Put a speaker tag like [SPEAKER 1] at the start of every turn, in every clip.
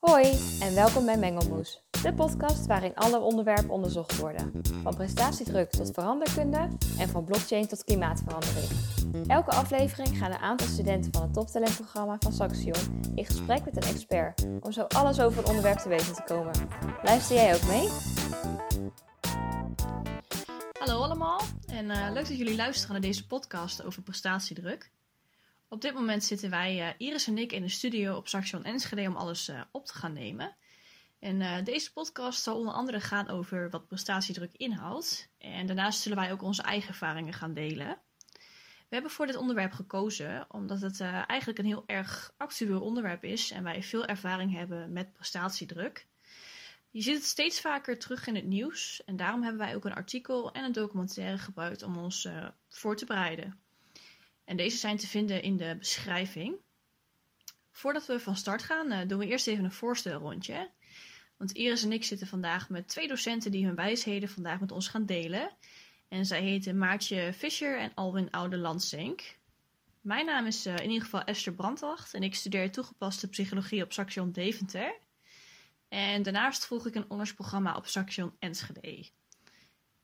[SPEAKER 1] Hoi en welkom bij Mengelmoes, de podcast waarin alle onderwerpen onderzocht worden. Van prestatiedruk tot veranderkunde en van blockchain tot klimaatverandering. Elke aflevering gaan een aantal studenten van het toptalentprogramma van Saxion in gesprek met een expert om zo alles over een onderwerp te weten te komen. Luister jij ook mee?
[SPEAKER 2] Hallo allemaal en eh, leuk dat jullie luisteren naar deze podcast over prestatiedruk. Op dit moment zitten wij, uh, Iris en ik, in de studio op Saxion Enschede om alles uh, op te gaan nemen. En uh, deze podcast zal onder andere gaan over wat prestatiedruk inhoudt. En daarnaast zullen wij ook onze eigen ervaringen gaan delen. We hebben voor dit onderwerp gekozen omdat het eigenlijk een heel erg actueel onderwerp is en wij veel ervaring hebben met prestatiedruk. Je ziet het steeds vaker terug in het nieuws en daarom hebben wij ook een artikel en een documentaire gebruikt om ons voor te bereiden. En deze zijn te vinden in de beschrijving. Voordat we van start gaan, uh, doen we eerst even een voorstelrondje. Want Iris en ik zitten vandaag met twee docenten die hun wijsheden vandaag met ons gaan delen. En zij heten Maartje Fischer en Alwin Oude-Landsink. Mijn naam is uh, in ieder geval Esther Brandwacht en ik studeer toegepaste psychologie op Saxion Deventer. En daarnaast volg ik een ondersprogramma op Saxion Enschede.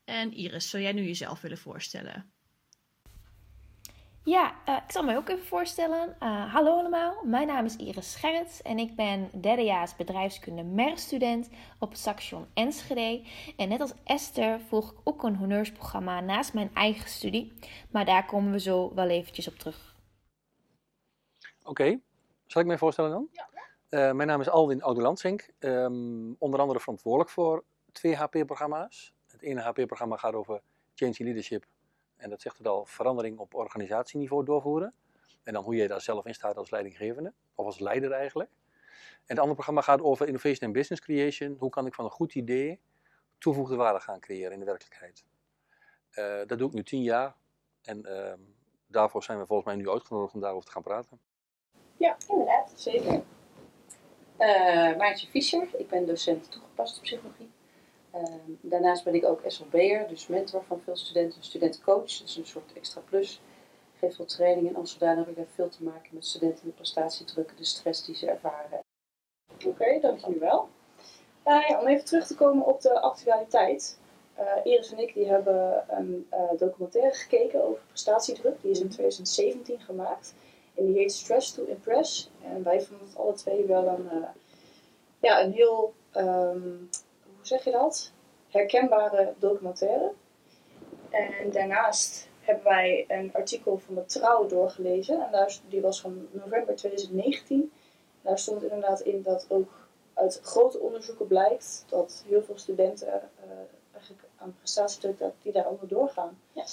[SPEAKER 2] En Iris, zou jij nu jezelf willen voorstellen?
[SPEAKER 1] Ja, uh, ik zal mij ook even voorstellen. Uh, hallo allemaal, mijn naam is Iris Scherrits en ik ben derdejaars bedrijfskunde MER-student op het Saxion Enschede. En net als Esther volg ik ook een honneursprogramma naast mijn eigen studie, maar daar komen we zo wel eventjes op terug.
[SPEAKER 3] Oké, okay. zal ik mij voorstellen dan?
[SPEAKER 2] Ja.
[SPEAKER 3] Uh, mijn naam is Alwin Oudelandsink, um, onder andere verantwoordelijk voor twee HP-programma's. Het ene HP-programma gaat over Change Leadership en dat zegt het al, verandering op organisatieniveau doorvoeren. En dan hoe je daar zelf in staat als leidinggevende, of als leider eigenlijk. En het andere programma gaat over Innovation and Business Creation. Hoe kan ik van een goed idee toevoegde waarde gaan creëren in de werkelijkheid. Uh, dat doe ik nu tien jaar. En uh, daarvoor zijn we volgens mij nu uitgenodigd om daarover te gaan praten.
[SPEAKER 4] Ja, inderdaad, zeker. Uh, Maartje Fischer, ik ben docent toegepaste psychologie. Uh, daarnaast ben ik ook SLB'er, dus mentor van veel studenten, studentencoach. Dat is een soort extra plus. Geef veel training als zodanig heb ik veel te maken met studenten, de prestatiedruk, de stress die ze ervaren. Oké, okay, dankjewel. Uh, ja, om even terug te komen op de actualiteit. Uh, Iris en ik die hebben een documentaire gekeken over prestatiedruk. Die is in 2017 gemaakt. En die heet Stress to Impress. En wij vonden het alle twee wel een, ja, een heel... Um, hoe zeg je dat? Herkenbare documentaire. En daarnaast hebben wij een artikel van de Trouw doorgelezen. En daar, die was van november 2019. Daar stond inderdaad in dat ook uit grote onderzoeken blijkt dat heel veel studenten uh, eigenlijk aan prestatiedruk dat die daaronder doorgaan.
[SPEAKER 2] Ja, 70%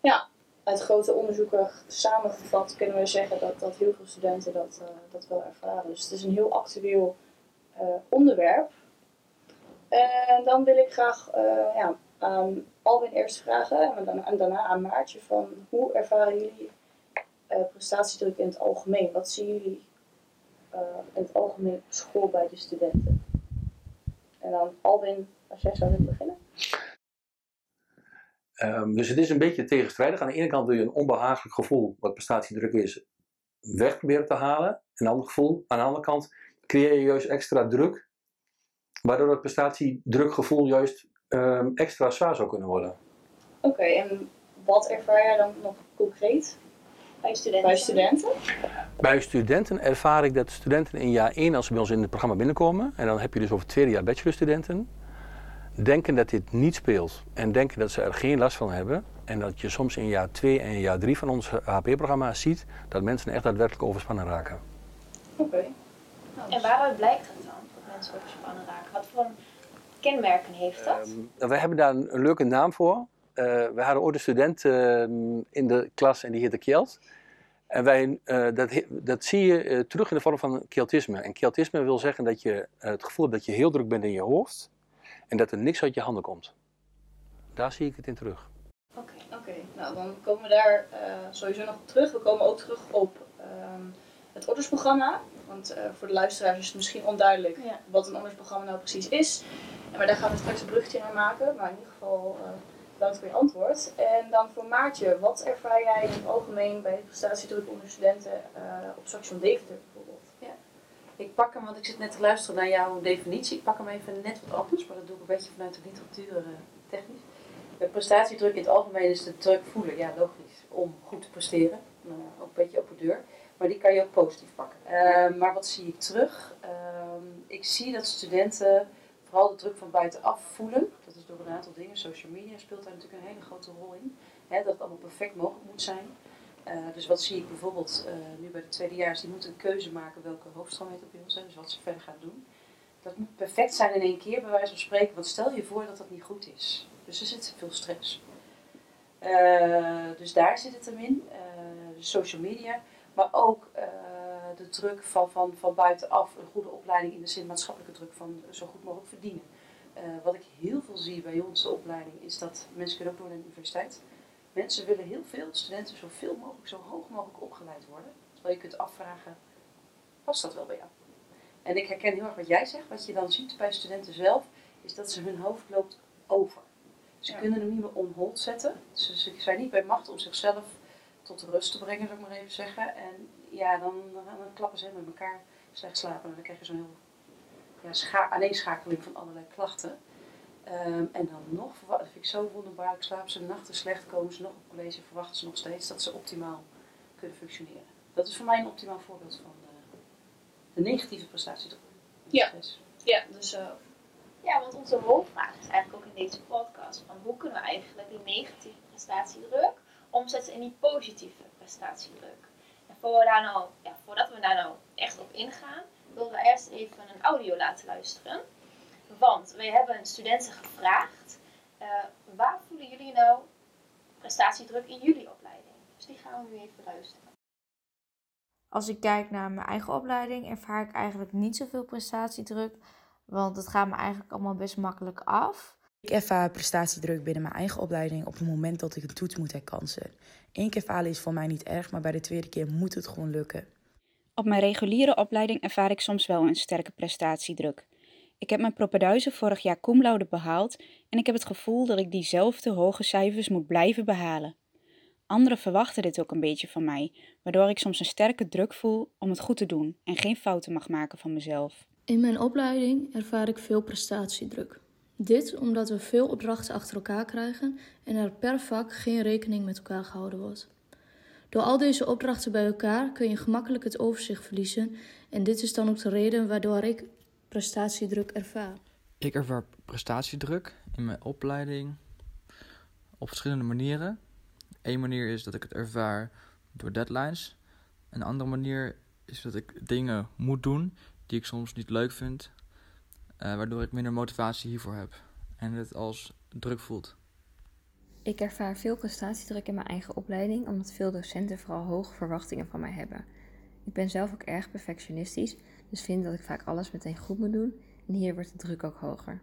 [SPEAKER 4] Ja, uit grote onderzoeken samengevat kunnen we zeggen dat, dat heel veel studenten dat, uh, dat wel ervaren. Dus het is een heel actueel uh, onderwerp. En dan wil ik graag uh, ja, aan Alwin eerst vragen en, dan, daarna aan Maartje van hoe ervaren jullie uh, prestatiedruk in het algemeen? Wat zien jullie in het algemeen op school bij de studenten? En dan Alwin, als jij zou willen beginnen.
[SPEAKER 3] Um, dus het is een beetje tegenstrijdig. Aan de ene kant wil je een onbehagelijk gevoel, wat prestatiedruk is, weg proberen te halen. een ander gevoel, aan de andere kant creëer je juist extra druk waardoor het prestatiedrukgevoel juist um, extra zwaar zou kunnen worden.
[SPEAKER 4] Oké, okay, en wat ervaar jij dan nog concreet bij studenten? Bij studenten?
[SPEAKER 3] Bij studenten ervaar ik dat studenten in jaar 1, als ze bij ons in het programma binnenkomen, en dan heb je dus over het tweede jaar bachelorstudenten, denken dat dit niet speelt en denken dat ze er geen last van hebben. En dat je soms in jaar 2 en jaar 3 van ons HP-programma ziet dat mensen echt daadwerkelijk overspannen raken.
[SPEAKER 4] Oké. Okay.
[SPEAKER 5] En waaruit blijkt dat dat mensen overspannen raken? Wat voor kenmerken heeft dat?
[SPEAKER 3] Um, wij hebben daar een, een leuke naam voor. Uh, we hadden ooit een student uh, in de klas en die heette Kjeld. En wij, uh, dat, dat zie je terug in de vorm van Keltisme. En Keltisme wil zeggen dat je het gevoel hebt dat je heel druk bent in je hoofd en dat er niks uit je handen komt. Daar zie ik het in terug.
[SPEAKER 4] Oké, okay, oké. Okay. Nou, dan komen we daar sowieso nog op terug. We komen ook terug op um, het ordersprogramma. Want uh, voor de luisteraars is het misschien onduidelijk ja. wat een ondersprogramma nou precies is. Maar daar gaan we straks een bruggetje naar maken. Maar in ieder geval uh, bedankt voor je antwoord. En dan voor Maartje, wat ervaar jij in het algemeen bij prestatiedruk onder studenten uh, op Saxion Deventer bijvoorbeeld?
[SPEAKER 5] Ja.
[SPEAKER 6] Ik pak hem, want ik zit net te luisteren naar jouw definitie. Ik pak hem even net wat anders, maar dat doe ik een beetje vanuit de literatuur technisch. De prestatiedruk in het algemeen is de druk voelen, ja logisch, om goed te presteren. Ook een beetje open deur. Maar die kan je ook positief pakken. Uh, maar wat zie ik terug? Ehm, ik zie dat studenten vooral de druk van buitenaf voelen. Dat is door een aantal dingen. Social media speelt daar natuurlijk een hele grote rol in. Hè, dat het allemaal perfect mogelijk moet zijn. Uh, dus wat zie ik bijvoorbeeld uh, nu bij de tweedejaars, die moeten een keuze maken welke hoofdstroom het op ons zijn, dus wat ze verder gaan doen. Dat moet perfect zijn in één keer, bij wijze van spreken, want stel je voor dat dat niet goed is. Dus er zit veel stress. Uh, dus daar zit het hem in, dus social media, maar ook de druk van, van, van buitenaf, een goede opleiding in de zin maatschappelijke druk van zo goed mogelijk verdienen. wat ik heel veel zie bij onze opleiding is dat mensen kunnen ook door naar de universiteit Mensen willen heel veel, studenten zoveel mogelijk, zo hoog mogelijk opgeleid worden. Terwijl je kunt afvragen, past dat wel bij jou? En ik herken heel erg wat jij zegt. Wat je dan ziet bij studenten zelf, is dat ze hun hoofd loopt over. Ze kunnen hem niet meer on hold zetten. Ze, ze, zijn niet bij macht om zichzelf tot rust te brengen, zou ik maar even zeggen. En ja, dan, dan, dan klappen ze met elkaar slecht slapen. En dan krijg je zo'n heel ja, scha aaneenschakeling van allerlei klachten. Um, en dan nog, dat vind ik zo wonderbaarlijk, slapen ze nachten slecht, komen ze nog op college, verwachten ze nog steeds dat ze optimaal kunnen functioneren. Dat is voor mij een optimaal voorbeeld van de, de negatieve prestatiedruk.
[SPEAKER 7] Ja, ja, dus uh, ja, want onze hoofdvraag is eigenlijk ook in deze podcast van hoe kunnen we eigenlijk die negatieve prestatiedruk omzetten in die positieve prestatiedruk. En nou, ja, voordat we daar nou echt op ingaan, willen we eerst even een audio laten luisteren. Want we hebben studenten gevraagd, uh, waar voelen jullie nou prestatiedruk in jullie opleiding? Dus die gaan we nu even luisteren.
[SPEAKER 8] Als ik kijk naar mijn eigen opleiding, ervaar ik eigenlijk niet zoveel prestatiedruk, want het gaat me eigenlijk allemaal best makkelijk af.
[SPEAKER 9] Ik ervaar prestatiedruk binnen mijn eigen opleiding op het moment dat ik een toets moet herkansen. Eén keer falen is voor mij niet erg, maar bij de tweede keer moet het gewoon lukken.
[SPEAKER 10] Op mijn reguliere opleiding ervaar ik soms wel een sterke prestatiedruk. Ik heb mijn propeduizen vorig jaar cum laude behaald en ik heb het gevoel dat ik diezelfde hoge cijfers moet blijven behalen. Anderen verwachten dit ook een beetje van mij, waardoor ik soms een sterke druk voel om het goed te doen en geen fouten mag maken van mezelf.
[SPEAKER 11] In mijn opleiding ervaar ik veel prestatiedruk. Dit omdat we veel opdrachten achter elkaar krijgen en er per vak geen rekening met elkaar gehouden wordt. Door al deze opdrachten bij elkaar kun je gemakkelijk het overzicht verliezen en dit is dan ook de reden waardoor ik prestatiedruk ervaar?
[SPEAKER 12] Ik ervaar prestatiedruk in mijn opleiding op verschillende manieren. Eén manier is dat ik het ervaar door deadlines. Een andere manier is dat ik dingen moet doen die ik soms niet leuk vind, waardoor ik minder motivatie hiervoor heb en het als druk voelt.
[SPEAKER 13] Ik ervaar veel prestatiedruk in mijn eigen opleiding, omdat veel docenten vooral hoge verwachtingen van mij hebben. Ik ben zelf ook erg perfectionistisch, dus vind dat ik vaak alles meteen goed moet doen en hier wordt de druk ook hoger.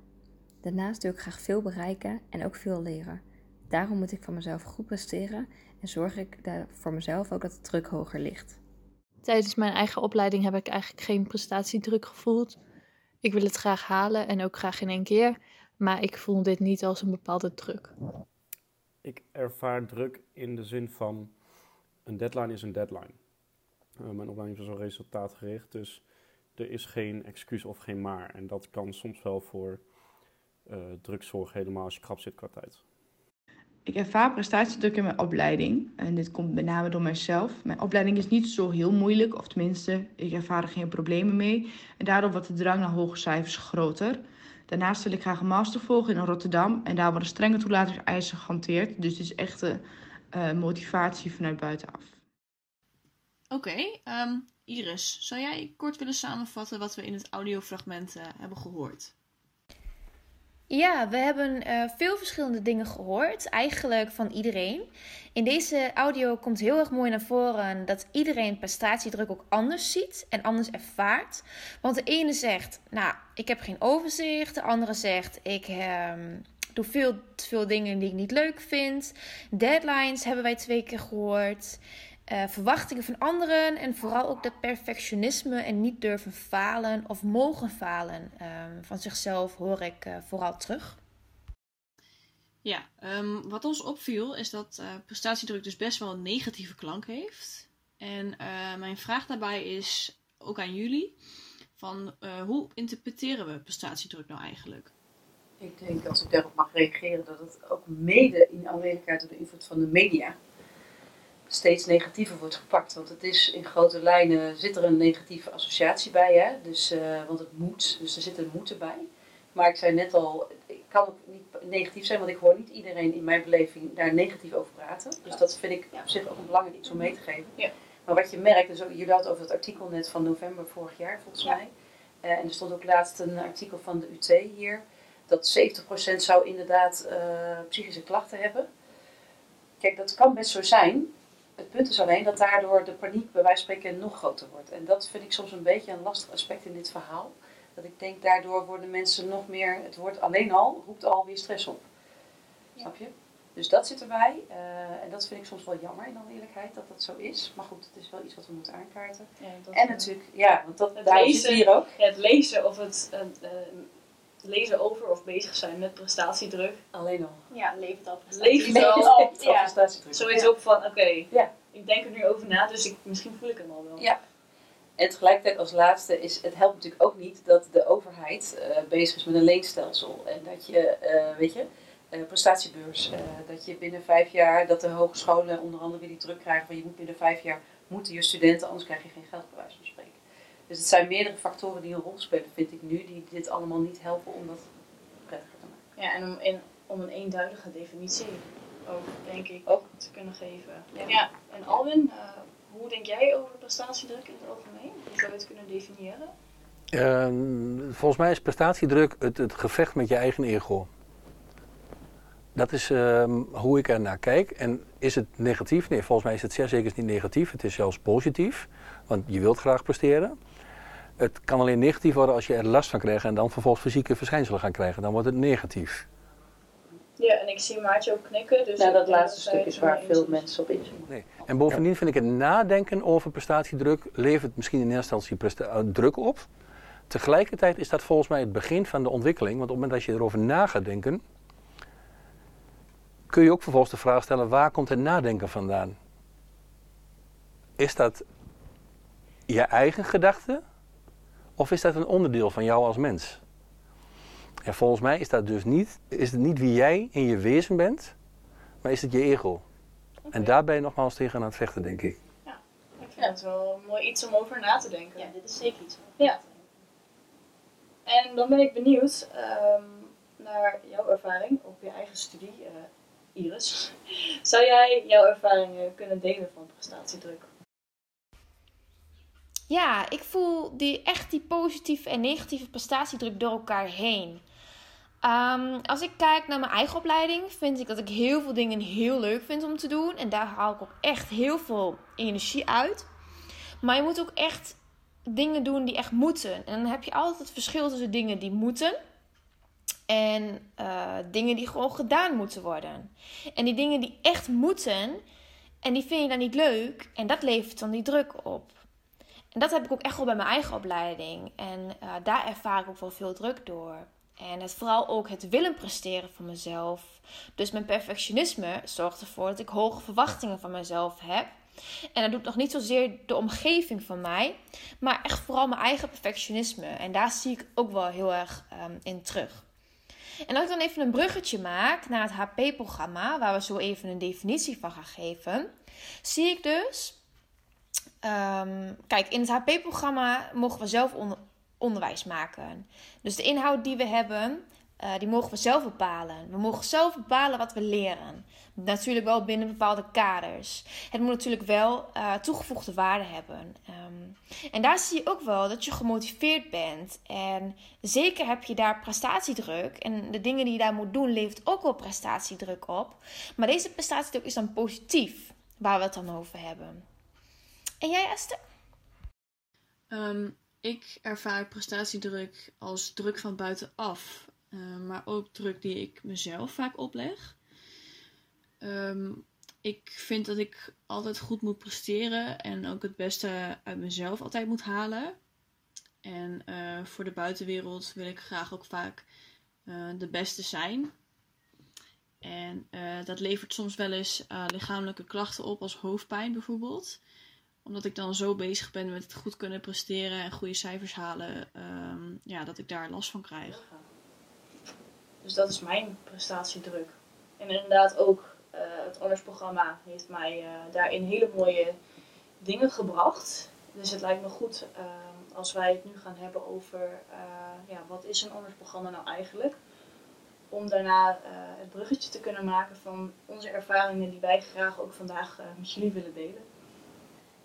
[SPEAKER 13] Daarnaast wil ik graag veel bereiken en ook veel leren. Daarom moet ik van mezelf goed presteren en zorg ik voor mezelf ook dat de druk hoger ligt.
[SPEAKER 14] Tijdens mijn eigen opleiding heb ik eigenlijk geen prestatiedruk gevoeld. Ik wil het graag halen en ook graag in één keer, maar ik voel dit niet als een bepaalde druk.
[SPEAKER 15] Ik ervaar druk in de zin van een deadline is een deadline. Uh, mijn opleiding is wel resultaatgericht, dus er is geen excuus of geen maar. En dat kan soms wel voor uh, druk zorgen, helemaal als je krap zit qua tijd.
[SPEAKER 16] Ik ervaar prestatiedruk in mijn opleiding. En dit komt met name door mijzelf. Mijn opleiding is niet zo heel moeilijk, of tenminste, ik ervaar er geen problemen mee. En daardoor wordt de drang naar hoge cijfers groter. Daarnaast wil ik graag een master volgen in Rotterdam. En daar worden strenge toelatingseisen gehanteerd. Dus het is echt een uh, motivatie vanuit buitenaf.
[SPEAKER 2] Oké, ehm, Iris, zou jij kort willen samenvatten wat we in het audiofragment uh, hebben gehoord?
[SPEAKER 7] Ja, we hebben uh, veel verschillende dingen gehoord, eigenlijk van iedereen. In deze audio komt heel erg mooi naar voren dat iedereen prestatiedruk ook anders ziet en anders ervaart. Want de ene zegt, nou, ik heb geen overzicht. De andere zegt, ik uh, doe veel veel dingen die ik niet leuk vind. Deadlines hebben wij twee keer gehoord. Uh, verwachtingen van anderen en vooral ook dat perfectionisme en niet durven falen of mogen falen uh, van zichzelf hoor ik uh, vooral terug.
[SPEAKER 2] Ja, um, wat ons opviel is dat eh, prestatiedruk dus best wel een negatieve klank heeft. En mijn vraag daarbij is ook aan jullie. van eh, hoe interpreteren we prestatiedruk nou eigenlijk?
[SPEAKER 6] Ik denk, als ik daarop mag reageren, dat het ook mede in aanwezigheid door de invloed van de media steeds negatiever wordt gepakt. Want het is in grote lijnen, zit er een negatieve associatie bij, hè? Dus, eh, want het moet, dus er zit een moeten bij. Maar ik zei net al, ik kan ook niet negatief zijn, want ik hoor niet iedereen in mijn beleving daar negatief over praten. Dus dat vind ik op zich ook een belangrijk iets om mee te geven.
[SPEAKER 2] Ja.
[SPEAKER 6] Maar wat je merkt, dus ook, jullie hadden over het artikel net van november vorig jaar volgens mij. Eh, en er stond ook laatst een artikel van de UT hier, dat 70% zou inderdaad eh, psychische klachten hebben. Kijk, dat kan best zo zijn. Het punt is alleen dat daardoor de paniek bij wijze van spreken nog groter wordt. En dat vind ik soms een beetje een lastig aspect in dit verhaal. Dat ik denk, daardoor worden mensen nog meer, het woord alleen al, roept alweer stress op. Snap je? Dus dat zit erbij. eh, en dat vind ik soms wel jammer in alle eerlijkheid, dat dat zo is. Maar goed, het is wel iets wat we moeten aankaarten.
[SPEAKER 4] Ja,
[SPEAKER 6] en natuurlijk, ja, want dat,
[SPEAKER 4] het
[SPEAKER 6] daar
[SPEAKER 4] lezen,
[SPEAKER 6] zit hier ook.
[SPEAKER 4] Ja, het lezen of het eh, eh, lezen over of bezig zijn met prestatiedruk.
[SPEAKER 6] Alleen al.
[SPEAKER 4] Ja, levert al
[SPEAKER 6] prestatiedruk.
[SPEAKER 4] Levert al,
[SPEAKER 6] al
[SPEAKER 4] ja.
[SPEAKER 6] prestatiedruk.
[SPEAKER 4] Zoiets
[SPEAKER 6] Ja.
[SPEAKER 4] ook van, oké,
[SPEAKER 6] Ja.
[SPEAKER 4] ik denk er nu over na, dus ik, misschien voel ik hem al wel.
[SPEAKER 6] Ja. En tegelijkertijd als laatste is, het helpt natuurlijk ook niet dat de overheid eh, bezig is met een leenstelsel. En dat je, eh, weet je, eh, prestatiebeurs, eh, dat je binnen vijf jaar, dat de hogescholen onder andere weer die druk krijgen van je moet binnen vijf jaar, moeten je studenten, anders krijg je geen geld bij wijze van spreken. Dus het zijn meerdere factoren die een rol spelen, vind ik nu, die dit allemaal niet helpen om dat prettiger te maken.
[SPEAKER 4] Ja, en om, in, om een eenduidige definitie ook, denk ik,
[SPEAKER 6] ook.
[SPEAKER 4] te kunnen geven.
[SPEAKER 6] Ja.
[SPEAKER 4] Ja, en Alwin, eh, hoe denk jij over prestatiedruk in het algemeen? Hoe zou je het kunnen definiëren?
[SPEAKER 3] Ehm, volgens mij is prestatiedruk het, het gevecht met je eigen ego. Dat is ehm, hoe ik er naar kijk. En is het negatief? Nee, volgens mij is het zeer zeker niet negatief. Het is zelfs positief, want je wilt graag presteren. Het kan alleen negatief worden als je er last van krijgt en dan vervolgens fysieke verschijnselen gaan krijgen. Dan wordt het negatief.
[SPEAKER 4] Ja, en ik zie Maartje ook knikken. Dus
[SPEAKER 6] nou, dat laatste stuk is waar veel mensen op inzoomen.
[SPEAKER 3] Nee. En bovendien vind ik het nadenken over prestatiedruk levert misschien in eerste instantie eh, druk op. Tegelijkertijd is dat volgens mij het begin van de ontwikkeling. Want op het moment dat je erover na gaat denken, kun je ook vervolgens de vraag stellen: waar komt het nadenken vandaan? Is dat je eigen gedachte of is dat een onderdeel van jou als mens? En volgens mij is dat dus niet, is het niet wie jij in je wezen bent, maar is het je ego. En daar ben je nogmaals tegen aan het vechten, denk ik.
[SPEAKER 4] Ik vind het wel mooi iets om over na te denken.
[SPEAKER 14] Ja, dit is zeker iets.
[SPEAKER 4] Ja. En dan ben ik benieuwd ehm, naar jouw ervaring op je eigen studie, eh, Iris. Zou jij jouw ervaringen kunnen delen van prestatiedruk?
[SPEAKER 7] Ja, ik voel die, echt die positieve en negatieve prestatiedruk door elkaar heen. Ehm, als ik kijk naar mijn eigen opleiding, vind ik dat ik heel veel dingen heel leuk vind om te doen. En daar haal ik ook echt heel veel energie uit. Maar je moet ook echt dingen doen die echt moeten. En dan heb je altijd het verschil tussen dingen die moeten en eh, dingen die gewoon gedaan moeten worden. En die dingen die echt moeten en die vind je dan niet leuk en dat levert dan die druk op. En dat heb ik ook echt wel bij mijn eigen opleiding. En eh, daar ervaar ik ook wel veel druk door. En het, vooral ook het willen presteren van mezelf. Dus mijn perfectionisme zorgt ervoor dat ik hoge verwachtingen van mezelf heb. En dat doet nog niet zozeer de omgeving van mij, maar echt vooral mijn eigen perfectionisme. En daar zie ik ook wel heel erg ehm, in terug. En als ik dan even een bruggetje maak naar het HP-programma, waar we zo even een definitie van gaan geven, zie ik dus Ehm, kijk, in het HP-programma mogen we zelf onder- onderwijs maken. Dus de inhoud die we hebben, eh, die mogen we zelf bepalen. We mogen zelf bepalen wat we leren. Natuurlijk wel binnen bepaalde kaders. Het moet natuurlijk wel eh, toegevoegde waarde hebben. Ehm, en daar zie je ook wel dat je gemotiveerd bent. En zeker heb je daar prestatiedruk. En de dingen die je daar moet doen, levert ook wel prestatiedruk op. Maar deze prestatiedruk is dan positief, waar we het dan over hebben. En jij, Esther?
[SPEAKER 2] Ehm, ik ervaar prestatiedruk als druk van buitenaf, eh, maar ook druk die ik mezelf vaak opleg. Ehm, ik vind dat ik altijd goed moet presteren en ook het beste uit mezelf altijd moet halen. En eh, voor de buitenwereld wil ik graag ook vaak eh, de beste zijn. En dat levert soms wel eens lichamelijke klachten op, als hoofdpijn bijvoorbeeld omdat ik dan zo bezig ben met het goed kunnen presteren en goede cijfers halen, ehm, ja, dat ik daar last van krijg. Dus dat is mijn prestatiedruk. En inderdaad ook uh, het honorsprogramma heeft mij uh, daarin hele mooie dingen gebracht. Dus het lijkt me goed uh, als wij het nu gaan hebben over uh, ja, wat is een honorsprogramma nou eigenlijk. Om daarna het bruggetje te kunnen maken van onze ervaringen die wij graag ook vandaag met jullie willen delen.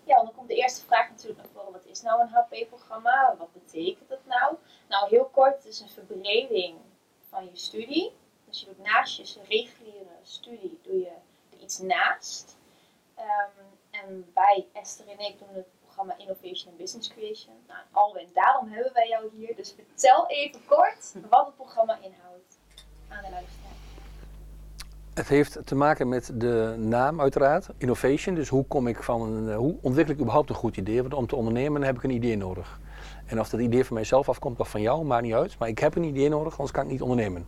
[SPEAKER 5] Ja, dan komt de eerste vraag natuurlijk naar voren. Wat is nou een HP-programma? Wat betekent het nou? Nou, heel kort, het is een verbreding van je studie. Dus je doet naast je reguliere studie, doe je iets naast. Um, en wij, Esther en ik, doen het programma Innovation and Business Creation. Nou, Alwin, daarom hebben wij jou hier. Dus vertel even kort wat het programma inhoudt aan de luisteraar.
[SPEAKER 3] Het heeft te maken met de naam uiteraard, innovation. Dus hoe kom ik van, uh, hoe ontwikkel ik überhaupt een goed idee? Want om te ondernemen heb ik een idee nodig. En of dat idee van mijzelf afkomt of van jou, maakt niet uit. Maar ik heb een idee nodig, anders kan ik niet ondernemen.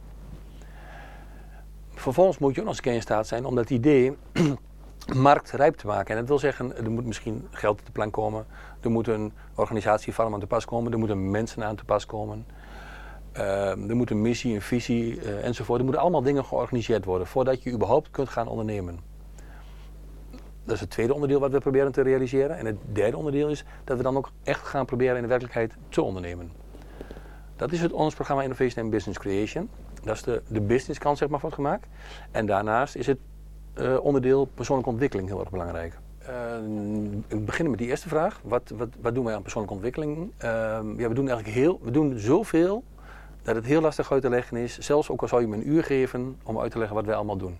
[SPEAKER 3] Vervolgens moet je ook nog eens in staat zijn om dat idee marktrijp te maken. En dat wil zeggen, er moet misschien geld op de plan komen. Er moet een organisatievorm aan te pas komen. Er moeten mensen aan te pas komen. Uh, er moet een missie, een visie uh, enzovoort. Er moeten allemaal dingen georganiseerd worden voordat je überhaupt kunt gaan ondernemen. Dat is het tweede onderdeel wat we proberen te realiseren. En het derde onderdeel is dat we dan ook echt gaan proberen in de werkelijkheid te ondernemen. Dat is het ons programma Innovation and Business Creation. Dat is de, de business kant zeg maar, van het gemaakt. En daarnaast is het uh, onderdeel persoonlijke ontwikkeling heel erg belangrijk. ik begin met die eerste vraag. Wat, wat, wat doen wij aan persoonlijke ontwikkeling? ja, we doen eigenlijk heel, we doen zoveel dat het heel lastig uit te leggen is, zelfs ook al zou je me een uur geven om uit te leggen wat wij allemaal doen.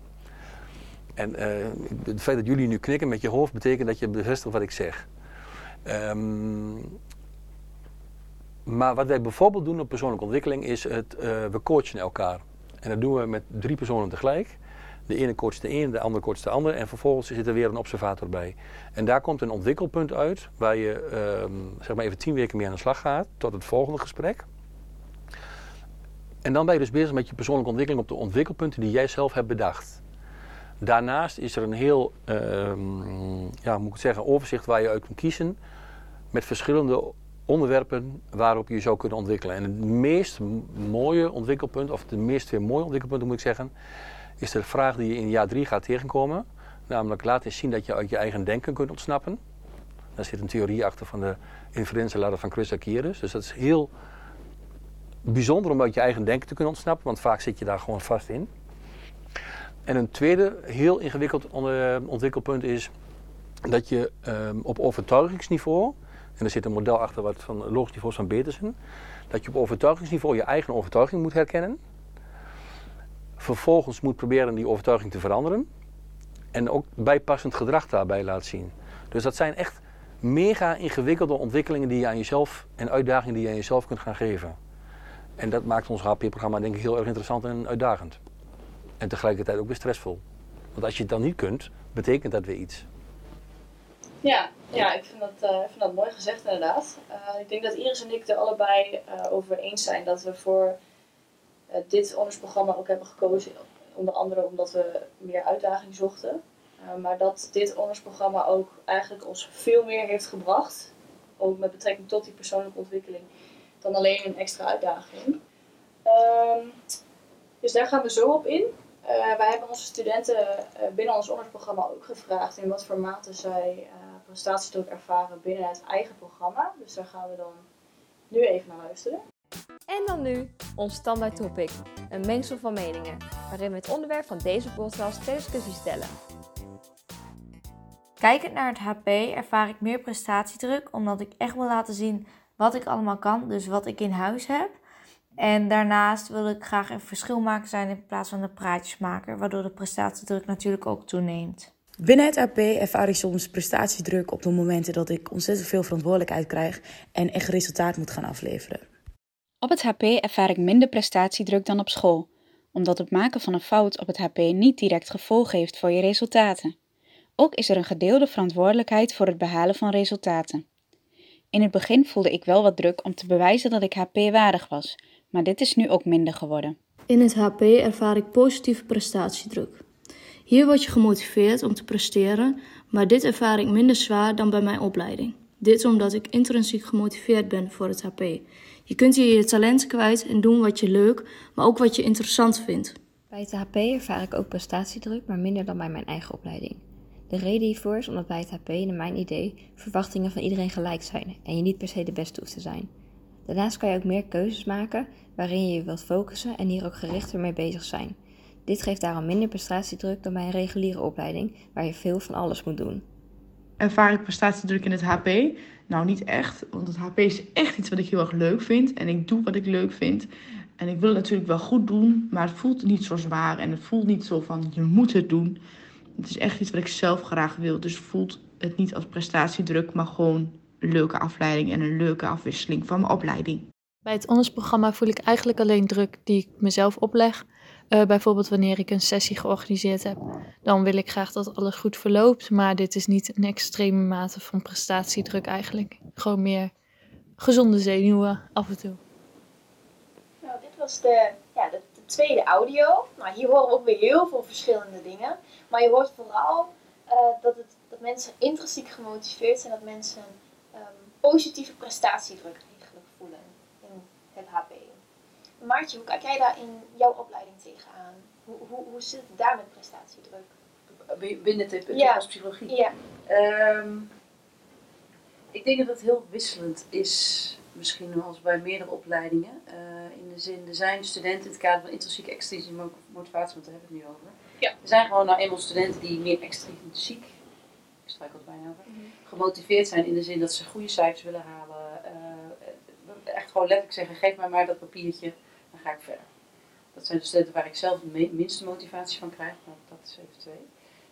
[SPEAKER 3] En uh, het feit dat jullie nu knikken met je hoofd betekent dat je bevestigt wat ik zeg. Um, maar wat wij bijvoorbeeld doen op persoonlijke ontwikkeling is het, uh, we coachen elkaar. En dat doen we met drie personen tegelijk. De ene coacht de ene, de andere coacht de andere. En vervolgens zit er weer een observator bij. En daar komt een ontwikkelpunt uit waar je uh, zeg maar even tien weken mee aan de slag gaat tot het volgende gesprek. En dan ben je dus bezig met je persoonlijke ontwikkeling op de ontwikkelpunten die jij zelf hebt bedacht. Daarnaast is er een heel, uh, ja, moet ik zeggen, overzicht waar je uit kunt kiezen. Met verschillende onderwerpen waarop je zou kunnen ontwikkelen. En het meest mooie ontwikkelpunt, of de meest twee mooie ontwikkelpunten moet ik zeggen, is de vraag die je in jaar drie gaat tegenkomen. Namelijk laat eens zien dat je uit je eigen denken kunt ontsnappen. Daar zit een theorie achter van de inferentieladder van Chris Akirus. Dus dat is heel bijzonder om uit je eigen denken te kunnen ontsnappen, want vaak zit je daar gewoon vast in. En een tweede heel ingewikkeld ontwikkelpunt is dat je um, op overtuigingsniveau, en er zit een model achter wat van logisch niveaus van Petersen, dat je op overtuigingsniveau je eigen overtuiging moet herkennen. Vervolgens moet proberen die overtuiging te veranderen. En ook bijpassend gedrag daarbij laat zien. Dus dat zijn echt mega ingewikkelde ontwikkelingen die je aan jezelf en uitdagingen die je aan jezelf kunt gaan geven. En dat maakt ons HP-programma denk ik heel erg interessant en uitdagend. En tegelijkertijd ook weer stressvol. Want als je het dan niet kunt, betekent dat weer iets.
[SPEAKER 4] Ja, ja ik, vind dat, vind dat mooi gezegd inderdaad. Uh, ik denk dat Iris en ik er allebei uh, over eens zijn dat we voor dit ondersprogramma ook hebben gekozen. Onder andere omdat we meer uitdaging zochten. maar dat dit ondersprogramma ook eigenlijk ons veel meer heeft gebracht. Ook met betrekking tot die persoonlijke ontwikkeling dan alleen een extra uitdaging. Um, dus daar gaan we zo op in. Uh, wij hebben onze studenten uh, binnen ons ondersprogramma ook gevraagd in wat voor mate zij uh, prestatiedruk ervaren binnen het eigen programma. Dus daar gaan we dan nu even naar luisteren.
[SPEAKER 13] En dan nu ons standaard topic, een mengsel van meningen, waarin we het onderwerp van deze podcast ter discussie stellen.
[SPEAKER 8] Kijkend naar het HP ervaar ik meer prestatiedruk omdat ik echt wil laten zien wat ik allemaal kan, dus wat ik in huis heb. En daarnaast wil ik graag een verschil maken zijn in plaats van een praatjesmaker, waardoor de prestatiedruk natuurlijk ook toeneemt.
[SPEAKER 9] Binnen het AP ervaar ik soms prestatiedruk op de momenten dat ik ontzettend veel verantwoordelijkheid krijg en echt resultaat moet gaan afleveren.
[SPEAKER 10] Op het HP ervaar ik minder prestatiedruk dan op school, omdat het maken van een fout op het HP niet direct gevolgen heeft voor je resultaten. Ook is er een gedeelde verantwoordelijkheid voor het behalen van resultaten. In het begin voelde ik wel wat druk om te bewijzen dat ik HP-waardig was, maar dit is nu ook minder geworden.
[SPEAKER 11] In het HP ervaar ik positieve prestatiedruk. Hier word je gemotiveerd om te presteren, Maar dit ervaar ik minder zwaar dan bij mijn opleiding. Dit omdat ik intrinsiek gemotiveerd ben voor het HP. Je kunt hier je talenten kwijt en doen wat je leuk, maar ook wat je interessant vindt.
[SPEAKER 13] Bij het HP ervaar ik ook prestatiedruk, maar minder dan bij mijn eigen opleiding. De reden hiervoor is omdat bij het HP, naar mijn idee, verwachtingen van iedereen gelijk zijn en je niet per se de beste hoeft te zijn. Daarnaast kan je ook meer keuzes maken waarin je je wilt focussen en hier ook gerichter mee bezig zijn. Dit geeft daarom minder prestatiedruk dan bij een reguliere opleiding waar je veel van alles moet doen.
[SPEAKER 16] Ervaar ik prestatiedruk in het HP? Nou, niet echt, want het HP is echt iets wat ik heel erg leuk vind en ik doe wat ik leuk vind. En ik wil het natuurlijk wel goed doen, maar het voelt niet zo zwaar en het voelt niet zo van je moet het doen. Het is echt iets wat ik zelf graag wil, dus voelt het niet als prestatiedruk, maar gewoon een leuke afleiding en een leuke afwisseling van mijn opleiding.
[SPEAKER 14] Bij het ondersprogramma voel ik eigenlijk alleen druk die ik mezelf opleg. Uh, bijvoorbeeld wanneer ik een sessie georganiseerd heb, dan wil ik graag dat alles goed verloopt. Maar dit is niet een extreme mate van prestatiedruk eigenlijk. Gewoon meer gezonde zenuwen af en toe.
[SPEAKER 5] Nou, dit was de tweede audio. Nou, hier horen we ook weer heel veel verschillende dingen. Maar je hoort vooral uh, dat, het, dat mensen intrinsiek gemotiveerd zijn, dat mensen um, positieve prestatiedruk eigenlijk voelen in het HP. Maartje, hoe kijk jij daar in jouw opleiding tegenaan? Hoe, hoe, hoe zit het daar met prestatiedruk?
[SPEAKER 6] Binnen de
[SPEAKER 5] Ja.
[SPEAKER 6] psychologie?
[SPEAKER 5] Ja.
[SPEAKER 6] Ehm, ik denk dat het heel wisselend is, misschien wel als bij meerdere opleidingen. Eh, in de zin, er zijn studenten in het kader van intrinsieke extrinsieke mo- motivatie, want daar hebben we het nu over.
[SPEAKER 5] Ja.
[SPEAKER 6] Er zijn gewoon nou eenmaal studenten die meer extrinsiek, ik struikel er bijna over, gemotiveerd zijn in de zin dat ze goede cijfers willen halen. eh, echt gewoon letterlijk zeggen, geef mij maar dat papiertje, dan ga ik verder. Dat zijn de studenten waar ik zelf de minste motivatie van krijg, maar dat is even twee.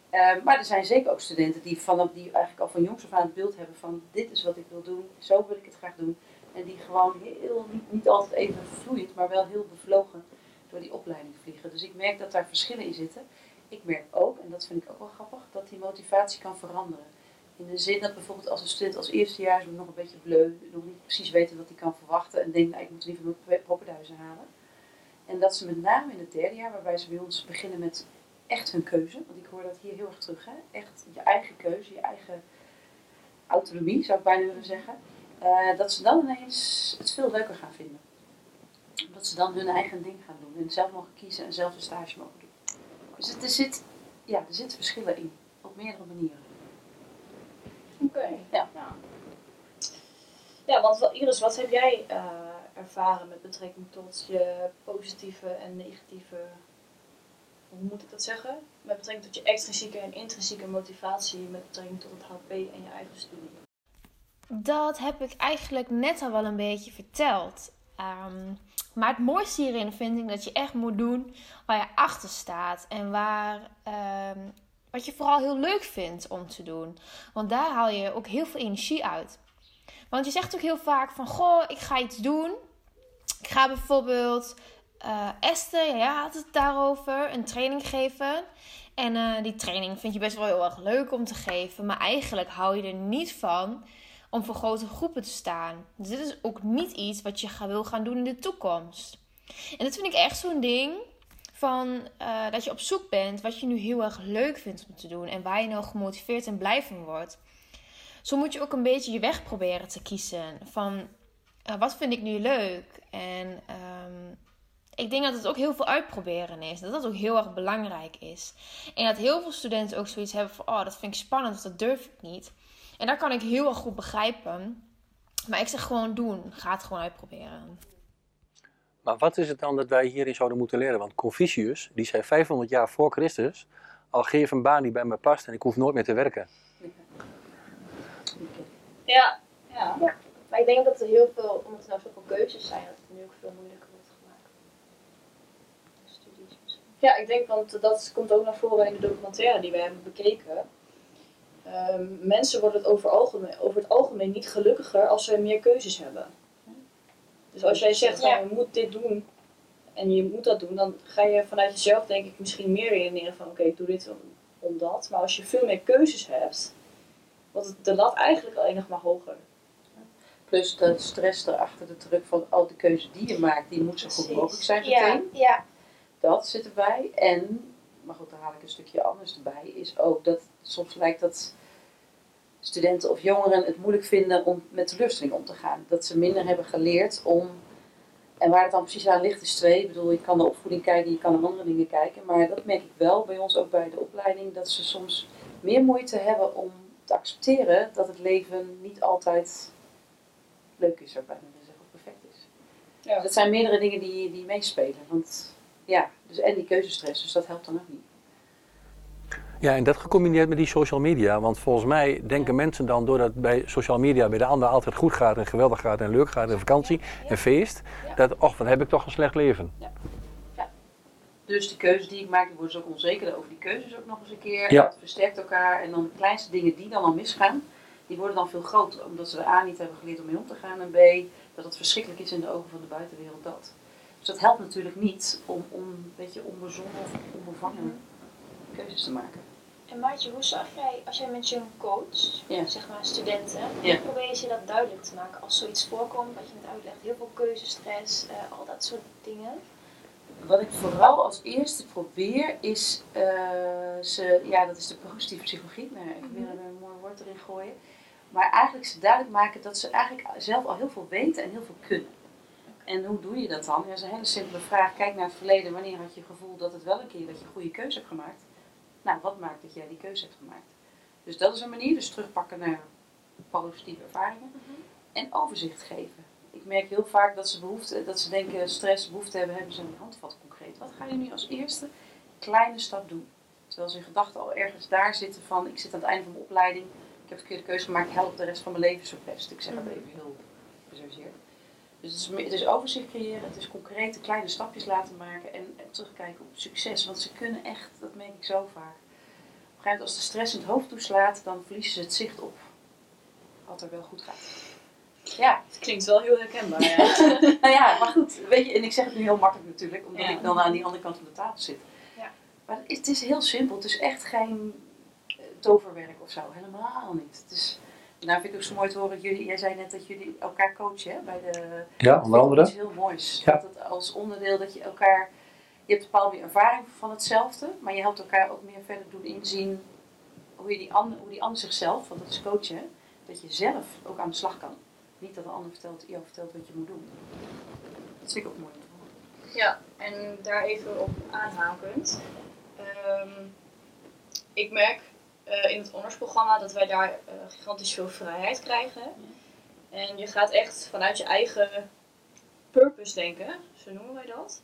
[SPEAKER 6] Eh, maar er zijn zeker ook studenten die, vanaf, die eigenlijk al van jongs af aan het beeld hebben van dit is wat ik wil doen, zo wil ik het graag doen. En die gewoon heel, niet, niet altijd even vloeiend, maar wel heel bevlogen door die opleiding vliegen. Dus ik merk dat daar verschillen in zitten. Ik merk ook, en dat vind ik ook wel grappig, dat die motivatie kan veranderen. In de zin dat bijvoorbeeld als een student als eerstejaars nog een beetje bleu, nog niet precies weten wat hij kan verwachten en denkt, nou, ik moet liever mijn poppenduizen halen. En dat ze met name in het derde jaar, waarbij ze bij ons beginnen met echt hun keuze, want ik hoor dat hier heel erg terug, hè? echt je eigen keuze, je eigen autonomie zou ik bijna willen zeggen, eh, dat ze dan ineens het veel leuker gaan vinden. Dat ze dan hun eigen ding gaan doen en zelf mogen kiezen en zelf een stage mogen doen. Dus het, er, zit, ja, er zitten verschillen in, op meerdere manieren.
[SPEAKER 4] Oké.
[SPEAKER 6] Ja.
[SPEAKER 4] Ja, want Iris, wat heb jij eh, ervaren met betrekking tot je positieve en negatieve, hoe moet ik dat zeggen? Met betrekking tot je extrinsieke en intrinsieke motivatie met betrekking tot het HP en je eigen studie.
[SPEAKER 7] Dat heb ik eigenlijk net al wel een beetje verteld. Ehm, maar het mooiste hierin vind ik dat je echt moet doen waar je achter staat. En waar, ehm, wat je vooral heel leuk vindt om te doen. Want daar haal je ook heel veel energie uit. Want je zegt ook heel vaak van, goh, ik ga iets doen. Ik ga bijvoorbeeld, eh Esther, ja, had het daarover, een training geven. En eh, die training vind je best wel heel erg leuk om te geven. Maar eigenlijk hou je er niet van om voor grote groepen te staan. Dus dit is ook niet iets wat je wil gaan doen in de toekomst. En dat vind ik echt zo'n ding van eh, dat je op zoek bent wat je nu heel erg leuk vindt om te doen en waar je nou gemotiveerd en blij van wordt. Zo moet je ook een beetje je weg proberen te kiezen van eh, wat vind ik nu leuk en ehm, ik denk dat het ook heel veel uitproberen is. Dat dat ook heel erg belangrijk is. En dat heel veel studenten ook zoiets hebben van... Oh, dat vind ik spannend dat durf ik niet. En dat kan ik heel erg goed begrijpen. Maar ik zeg gewoon doen. Ga het gewoon uitproberen.
[SPEAKER 3] Maar wat is het dan dat wij hierin zouden moeten leren? Want Confucius, die zei 500 jaar voor Christus, al geef een baan die bij me past en ik hoef nooit meer te werken.
[SPEAKER 4] Ja, ja.
[SPEAKER 5] Maar ik denk dat er heel veel, omdat er nou zoveel keuzes zijn, dat het nu ook veel moeilijker wordt gemaakt. Studies misschien.
[SPEAKER 4] Ja, ik denk, want dat komt ook naar voren in de documentaire die we hebben bekeken. Ehm, mensen worden het over, algemeen, over het algemeen niet gelukkiger als ze meer keuzes hebben. Dus als jij zegt, van,
[SPEAKER 5] Ja.
[SPEAKER 4] je moet dit doen en je moet dat doen, dan ga je vanuit jezelf denk ik misschien meer redeneren van oké, ik doe dit om, om dat. Maar als je veel meer keuzes hebt, wordt de lat eigenlijk alleen nog maar hoger.
[SPEAKER 6] Plus de stress erachter, de druk van al de keuze die je maakt, die moet zo goed mogelijk zijn
[SPEAKER 5] Ja,
[SPEAKER 6] meteen.
[SPEAKER 5] ja.
[SPEAKER 6] Dat zit erbij. En, maar goed, daar haal ik een stukje anders erbij, is ook dat soms lijkt dat studenten of jongeren het moeilijk vinden om met teleurstelling om te gaan. Dat ze minder hebben geleerd om. En waar het dan precies aan ligt is twee. Ik bedoel, je kan naar opvoeding kijken, je kan naar andere dingen kijken. Maar dat merk ik wel bij ons ook bij de opleiding. Dat ze soms meer moeite hebben om te accepteren dat het leven niet altijd leuk is, zou ik bijna zeggen, of perfect is. Ja. Dus dat zijn meerdere dingen die, die meespelen. Want ja, dus, en die keuzestress, dus dat helpt dan ook niet.
[SPEAKER 3] Ja, en dat gecombineerd met die social media. Want volgens mij denken mensen dan, doordat het bij social media bij de ander altijd goed gaat en geweldig gaat en leuk gaat en vakantie en feest, dat, och, dan heb ik toch een slecht leven.
[SPEAKER 6] Ja. Dus de keuzes die ik maak, die worden ze ook onzeker over die keuzes ook nog eens een keer. Ja. Het versterkt elkaar en dan de kleinste dingen die dan al misgaan, die worden dan veel groter. Omdat ze er A niet hebben geleerd om mee om te gaan en B, dat het verschrikkelijk is in de ogen van de buitenwereld dat. Dus dat helpt natuurlijk niet om, om een beetje onbezonnen of onbevangen keuzes te maken.
[SPEAKER 5] En Maartje, hoe zag jij, als jij met je coach, zeg maar studenten, hoe probeer je dat duidelijk te maken als zoiets voorkomt, wat je net uitlegt, heel veel keuzestress, uh, al dat soort dingen?
[SPEAKER 6] Wat ik vooral als eerste probeer is, uh, ze, ja dat is de positieve psychologie, maar ik wil er een mooi woord erin gooien. Maar eigenlijk ze duidelijk maken dat ze eigenlijk zelf al heel veel weten en heel veel kunnen. En hoe doe je dat dan? dat is een hele simpele vraag. Kijk naar het verleden. Wanneer had je het gevoel dat het wel een keer dat je een goede keuze hebt gemaakt? Nou, wat maakt dat jij die keuze hebt gemaakt? Dus dat is een manier. Dus terugpakken naar positieve ervaringen. Mhm. En overzicht geven. Ik merk heel vaak dat ze, behoefte, dat ze denken stress, behoefte hebben, hebben ze een handvat concreet. Wat ga je nu als eerste kleine stap doen? Terwijl ze in gedachten al ergens daar zitten van, ik zit aan het einde van mijn opleiding, ik heb de keuze gemaakt, help de rest van mijn leven zo best. Ik zeg dat mhm. even heel gesorgeerd. Dus het is, het is, overzicht creëren, het is concrete kleine stapjes laten maken en, en, terugkijken op succes. Want ze kunnen echt, dat merk ik zo vaak. Op een gegeven moment als de stress in het hoofd toeslaat, dan verliezen ze het zicht op wat er wel goed gaat.
[SPEAKER 4] Ja, het klinkt wel heel herkenbaar. Ja.
[SPEAKER 6] nou ja, maar goed, weet je, en ik zeg het nu heel makkelijk natuurlijk, omdat ik dan aan die andere kant van de tafel zit. Ja. Maar het is heel simpel, het is echt geen toverwerk of zo, helemaal niet. Het is, nou vind ik ook zo mooi te horen, jullie, jij zei net dat jullie elkaar coachen hè, bij de...
[SPEAKER 3] Ja, onder andere.
[SPEAKER 6] Dat is heel moois. Ja. Dat het als onderdeel dat je elkaar... Je hebt een bepaalde ervaring van hetzelfde, maar je helpt elkaar ook meer verder doen inzien hoe, je die ander, hoe die ander zichzelf, want dat is coachen, dat je zelf ook aan de slag kan. Niet dat de ander vertelt, jou vertelt wat je moet doen. Dat vind ik ook mooi.
[SPEAKER 4] Ja, en daar even op aanhakend. Um, ik merk uh, in het honorsprogramma dat wij daar uh, gigantisch veel vrijheid krijgen. En je gaat echt vanuit je eigen purpose denken, zo noemen wij dat.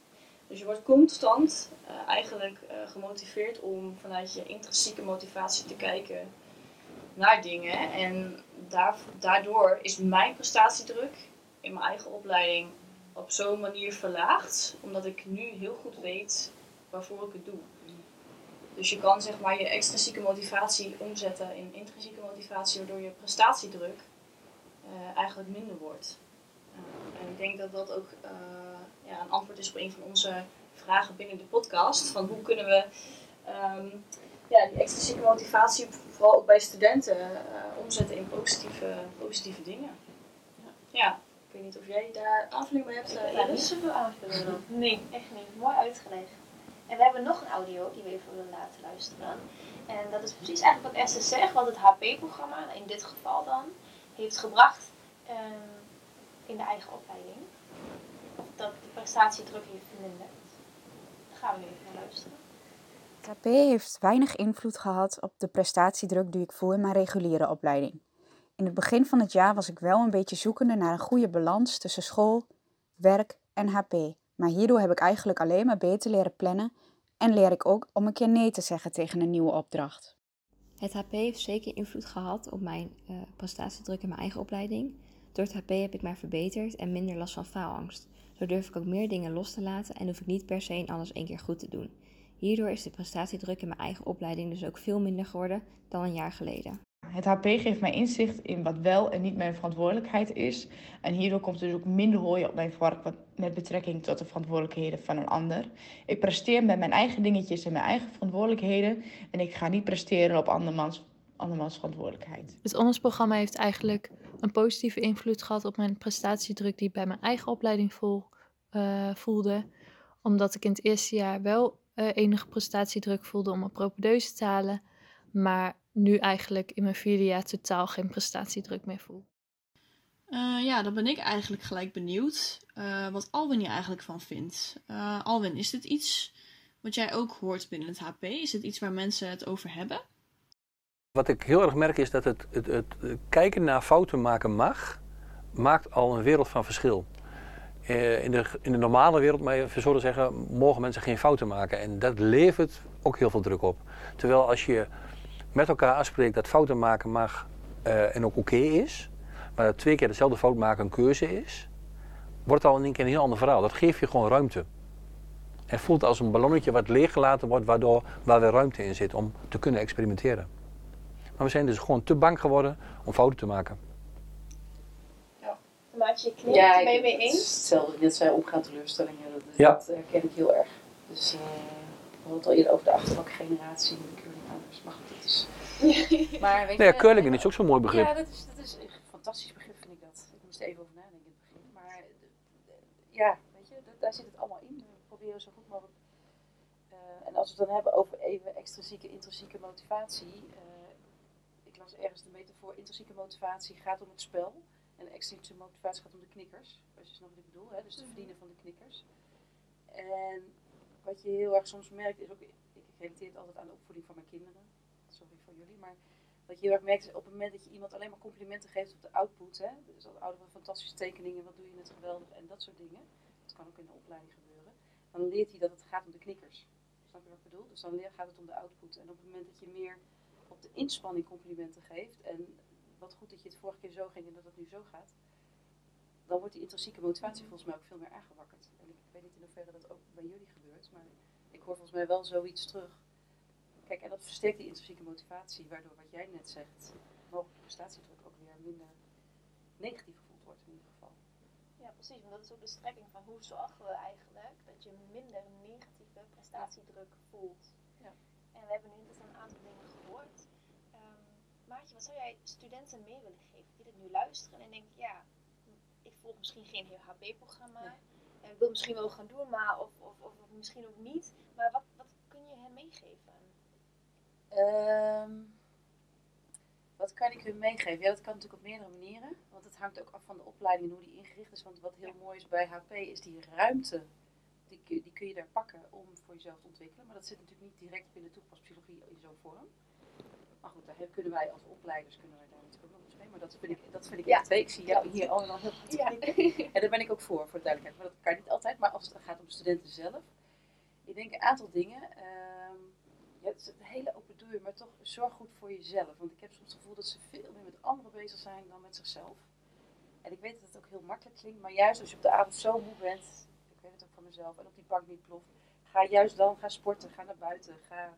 [SPEAKER 4] Dus je wordt constant uh, eigenlijk gemotiveerd om vanuit je intrinsieke motivatie te kijken naar dingen. En daardoor is mijn prestatiedruk in mijn eigen opleiding op zo'n manier verlaagd, omdat ik nu heel goed weet waarvoor ik het doe. Dus je kan zeg maar je extrinsieke motivatie omzetten in intrinsieke motivatie, waardoor je prestatiedruk uh, eigenlijk minder wordt. Uh, en ik denk dat dat ook uh, ja, een antwoord is op een van onze vragen binnen de podcast. Van hoe kunnen we um, ja, die extrinsieke motivatie, vooral ook bij studenten, omzetten in positieve, positieve dingen. Ja. ja. ik weet niet of jij daar aanvulling bij hebt.
[SPEAKER 5] Uh, ja, niet zoveel aanvulling Nee, echt niet. Mooi uitgelegd. En we hebben nog een audio die we even willen laten luisteren. En dat is precies eigenlijk wat Esther zegt, wat het HP-programma, in dit geval dan, heeft gebracht um, in de eigen opleiding. Dat de prestatiedruk heeft verminderd. Daar gaan we nu even naar luisteren.
[SPEAKER 10] HP heeft weinig invloed gehad op de prestatiedruk die ik voel in mijn reguliere opleiding. In het begin van het jaar was ik wel een beetje zoekende naar een goede balans tussen school, werk en HP. Maar hierdoor heb ik eigenlijk alleen maar beter leren plannen en leer ik ook om een keer nee te zeggen tegen een nieuwe opdracht.
[SPEAKER 13] Het HP heeft zeker invloed gehad op mijn uh, prestatiedruk in mijn eigen opleiding. Door het HP heb ik mij verbeterd en minder last van faalangst. Zo durf ik ook meer dingen los te laten en hoef ik niet per se in alles één keer goed te doen. Hierdoor is de prestatiedruk in mijn eigen opleiding dus ook veel minder geworden dan een jaar geleden.
[SPEAKER 16] Het HP geeft mij inzicht in wat wel en niet mijn verantwoordelijkheid is. En hierdoor komt dus ook minder hooi op mijn vork met betrekking tot de verantwoordelijkheden van een ander. Ik presteer met mijn eigen dingetjes en mijn eigen verantwoordelijkheden. En ik ga niet presteren op andermans, andermans verantwoordelijkheid.
[SPEAKER 14] Het ondersprogramma heeft eigenlijk een positieve invloed gehad op mijn prestatiedruk die ik bij mijn eigen opleiding voel, uh, voelde. Omdat ik in het eerste jaar wel uh, enige prestatiedruk voelde om een propedeuse te halen. Maar nu eigenlijk in mijn vierde jaar totaal geen prestatiedruk meer voel.
[SPEAKER 2] Uh, ja, dan ben ik eigenlijk gelijk benieuwd uh, wat Alwin hier eigenlijk van vindt. Uh, Alwin, is dit iets wat jij ook hoort binnen het HP? Is dit iets waar mensen het over hebben?
[SPEAKER 3] Wat ik heel erg merk is dat het, het, het, kijken naar fouten maken mag, maakt al een wereld van verschil. in, de, in de normale wereld, maar even zo te zeggen, mogen mensen geen fouten maken. En dat levert ook heel veel druk op. Terwijl als je met elkaar afspreekt dat fouten maken mag en ook oké is, maar dat twee keer dezelfde fout maken een keuze is, wordt al in één keer een heel ander verhaal. Dat geeft je gewoon ruimte. En voelt als een ballonnetje wat leeggelaten wordt, waardoor, waar weer ruimte in zit om te kunnen experimenteren. Maar we zijn dus gewoon te bang geworden om fouten te maken.
[SPEAKER 5] Ja, Maatje, knikt, ja, ben je mee eens?
[SPEAKER 6] Hetzelfde, dat zijn opgaan teleurstellingen, dat, ja. dat herken ik heel erg. Dus uh, we hadden het al eerder over de achterbakgeneratie en de curlingouders. Maar is...
[SPEAKER 3] maar weet nee, curling is ook zo'n mooi begrip.
[SPEAKER 6] Ja, dat is, dat is een fantastisch begrip vind ik dat. Ik moest er even over nadenken in het begin. Maar ja, weet je, daar zit het allemaal in. We proberen zo goed mogelijk. Uh, en als we het dan hebben over even extrinsieke, intrinsieke motivatie. Uh, ik las ergens de metafoor, intrinsieke motivatie gaat om het spel. En extrinsieke motivatie gaat om de knikkers. Als je snapt wat ik bedoel, hè? dus het verdienen van de knikkers. En wat je heel erg soms merkt is ook, ik relateer het altijd aan de opvoeding van mijn kinderen. Sorry voor jullie, maar wat je heel erg merkt is op het moment dat je iemand alleen maar complimenten geeft op de output. Hè, dus van fantastische tekeningen, wat doe je net geweldig en dat soort dingen. Dat kan ook in de opleiding gebeuren. Dan leert hij dat het gaat om de knikkers. Snap je wat ik bedoel? Dus dan gaat het om de output. En op het moment dat je meer op de inspanning complimenten geeft. En wat goed dat je het vorige keer zo ging en dat het nu zo gaat. Dan wordt die intrinsieke motivatie volgens mij ook veel meer aangewakkerd. En ik weet niet in hoeverre dat ook bij jullie gebeurt. Maar ik hoor volgens mij wel zoiets terug Kijk, en dat versterkt die intrinsieke motivatie, waardoor wat jij net zegt, mogelijk prestatiedruk ook weer minder negatief gevoeld wordt in ieder geval.
[SPEAKER 5] Ja, precies, want dat is ook de strekking van hoe zorgen we eigenlijk dat je minder negatieve prestatiedruk voelt. Ja. En we hebben nu net een aantal dingen gehoord. Um, Maatje, wat zou jij studenten mee willen geven die dit nu luisteren en denken, ja, ik volg misschien geen HB-programma, nee. ik wil misschien wel gaan doen, maar of, of, of, misschien ook niet. Maar wat, wat kun je hen meegeven?
[SPEAKER 6] Um, wat kan ik u meegeven? Ja, dat kan natuurlijk op meerdere manieren. Want het hangt ook af van de opleiding en hoe die ingericht is. Want wat heel mooi is bij HP is die ruimte. Die, die kun je daar pakken om voor jezelf te ontwikkelen. Maar dat zit natuurlijk niet direct binnen toepaspsychologie in zo'n vorm. Maar goed, daar kunnen wij als opleiders kunnen wij daar natuurlijk ook nog eens mee. Maar dat vind ik, dat vind ik ja. twee. Ik zie jou hier allemaal heel goed ja. En daar ben ik ook voor, voor de duidelijkheid. Maar dat kan niet altijd. Maar als het gaat om studenten zelf. Ik denk een aantal dingen. Um, ja, het is een hele deur, maar toch zorg goed voor jezelf. Want ik heb soms het gevoel dat ze veel meer met anderen bezig zijn dan met zichzelf. En ik weet dat het ook heel makkelijk klinkt, maar juist als je op de avond zo moe bent, ik weet het ook van mezelf, en op die bank niet ploft, ga juist dan, ga sporten, ga naar buiten, ga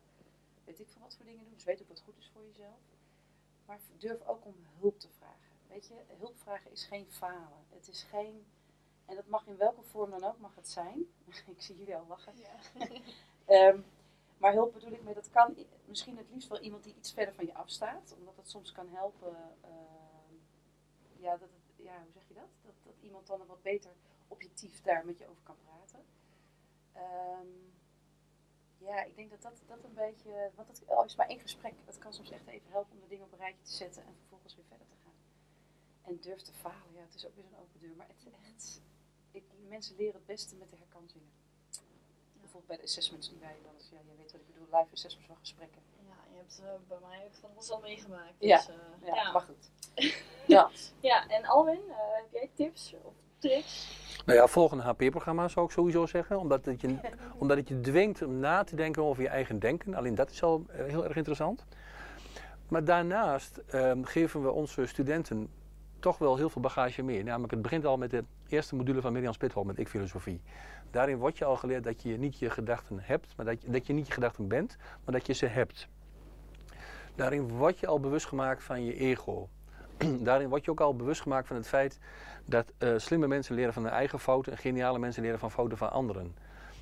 [SPEAKER 6] weet ik van wat voor dingen doen. Dus weet ook wat goed is voor jezelf. Maar durf ook om hulp te vragen. Weet je, hulp vragen is geen falen. Het is geen, en dat mag in welke vorm dan ook, mag het zijn. ik zie jullie al lachen. Ja. Ehm, maar hulp bedoel ik mee, dat kan misschien het liefst wel iemand die iets verder van je afstaat, omdat het soms kan helpen. Uh, ja, dat het, ja, hoe zeg je dat? dat? Dat iemand dan wat beter objectief daar met je over kan praten. Um, ja, ik denk dat dat, dat een beetje, want het al is maar één gesprek, dat kan soms echt even helpen om de dingen op een rijtje te zetten en vervolgens weer verder te gaan. En durf te falen, ja, het is ook weer zo'n open deur, maar het, echt, ik, mensen leren het beste met de herkansingen bijvoorbeeld bij de assessments die wij dan, ja, je weet wat ik bedoel, live assessments van gesprekken.
[SPEAKER 4] Ja, je hebt uh, bij mij ook van alles al meegemaakt.
[SPEAKER 6] Dus, ja, uh, ja, ja, maar goed.
[SPEAKER 4] ja. ja, en Alwin, uh, heb jij tips of tricks?
[SPEAKER 3] Nou ja, volgende HP-programma zou ik sowieso zeggen. Omdat het, je, omdat het je dwingt om na te denken over je eigen denken. Alleen dat is al heel erg interessant. Maar daarnaast ehm, geven we onze studenten toch wel heel veel bagage mee. Namelijk, het begint al met de eerste module van Mirjam Spithol met ik-filosofie. Daarin wordt je al geleerd dat je niet je gedachten hebt, maar dat je, dat je niet je gedachten bent, maar dat je ze hebt. Daarin word je al bewust gemaakt van je ego. Daarin word je ook al bewust gemaakt van het feit dat uh, slimme mensen leren van hun eigen fouten en geniale mensen leren van fouten van anderen.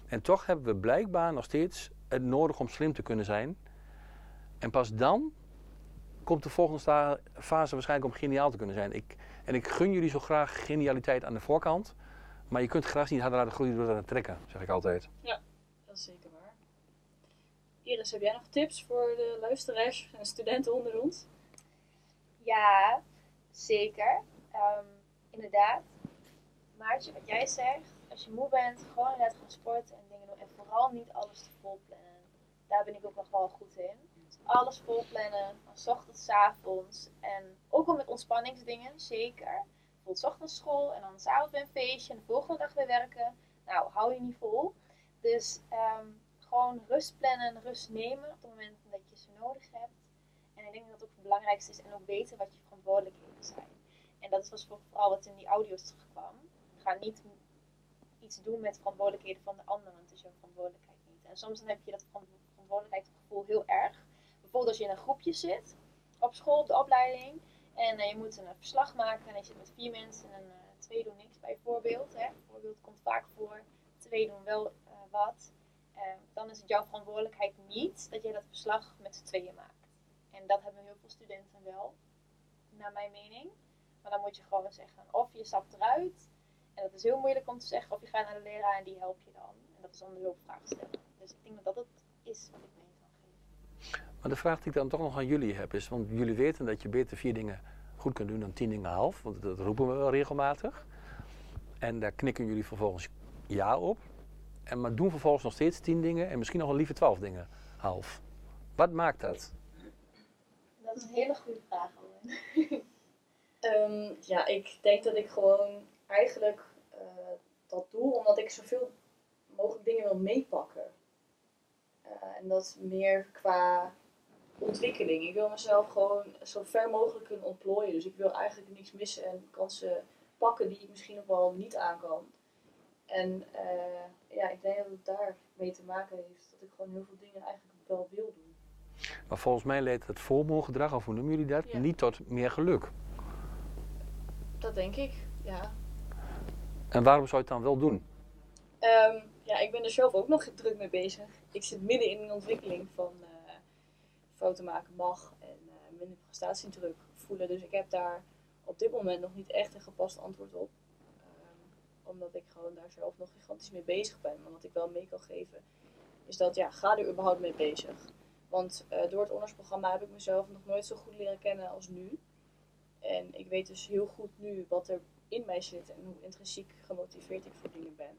[SPEAKER 3] En toch hebben we blijkbaar nog steeds het nodig om slim te kunnen zijn. En pas dan komt de volgende fase waarschijnlijk om geniaal te kunnen zijn. Ik, en ik gun jullie zo graag genialiteit aan de voorkant. Maar je kunt gras niet harder laten groeien door dat te trekken, zeg ik altijd.
[SPEAKER 4] Ja, dat is zeker waar. Iris, heb jij nog tips voor de luisteraars en studenten onder ons?
[SPEAKER 5] Ja, zeker. Ehm, inderdaad. Maartje, wat jij zegt, als je moe bent, gewoon net gaan sporten en dingen doen. En vooral niet alles te vol plannen. Daar ben ik ook nog wel goed in. Alles vol plannen, van ochtends, avonds. En ook al met ontspanningsdingen, zeker. Bijvoorbeeld ochtends school en dan s'avonds weer een feestje en de volgende dag weer werken. Nou, hou je niet vol. Dus ehm, gewoon rust plannen, rust nemen op het moment dat je ze nodig hebt. En ik denk dat dat ook het belangrijkste is en ook weten wat je verantwoordelijkheden zijn. En dat was vooral wat in die audio's terugkwam. Ga niet iets doen met verantwoordelijkheden van de ander, want het is jouw verantwoordelijkheid niet. En soms dan heb je dat verantwoordelijkheidsgevoel heel erg. Bijvoorbeeld als je in een groepje zit, op school, op de opleiding, en eh, je moet een verslag maken en je zit met vier mensen en uh, twee doen niks bijvoorbeeld. Hè. Bijvoorbeeld komt vaak voor, twee doen wel wat. dan is het jouw verantwoordelijkheid niet dat jij dat verslag met z'n tweeën maakt. En dat hebben heel veel studenten wel, naar mijn mening. Maar dan moet je gewoon zeggen, of je stapt eruit, en dat is heel moeilijk om te zeggen, of je gaat naar de leraar en die helpt je dan. En dat is dan de hulpvraag stellen. Dus ik denk dat dat het is.
[SPEAKER 3] Maar de vraag die ik dan toch nog aan jullie heb is, want jullie weten dat je beter vier dingen goed kunt doen dan tien dingen half, want dat roepen we wel regelmatig. En daar knikken jullie vervolgens ja op. En maar doen vervolgens nog steeds tien dingen en misschien nog wel liever twaalf dingen half. Wat maakt dat?
[SPEAKER 5] Dat is een hele goede vraag,
[SPEAKER 4] um, ja, ik denk dat ik gewoon eigenlijk uh, dat doe omdat ik zoveel mogelijk dingen wil meepakken. Uh, en dat meer qua ontwikkeling. Ik wil mezelf gewoon zo ver mogelijk kunnen ontplooien. Dus ik wil eigenlijk niks missen en kansen pakken die ik misschien nog wel niet aan kan. En uh, ja, ik denk dat het daar mee te maken heeft. Dat ik gewoon heel veel dingen eigenlijk wel wil doen.
[SPEAKER 3] Maar volgens mij leidt het voormoorgedrag, of hoe noemen jullie dat, niet tot meer geluk.
[SPEAKER 4] Dat denk ik, ja.
[SPEAKER 3] En waarom zou je het dan wel doen?
[SPEAKER 4] Um, ja, ik ben er zelf ook nog druk mee bezig. Ik zit midden in een ontwikkeling van uh, fouten maken mag en uh, minder prestatiedruk voelen. Dus ik heb daar op dit moment nog niet echt een gepast antwoord op. Um, omdat ik gewoon daar zelf nog gigantisch mee bezig ben. Maar wat ik wel mee kan geven is dat, ja, ga er überhaupt mee bezig. Want uh, door het onderzoeksprogramma heb ik mezelf nog nooit zo goed leren kennen als nu. En ik weet dus heel goed nu wat er in mij zit en hoe intrinsiek gemotiveerd ik voor dingen ben.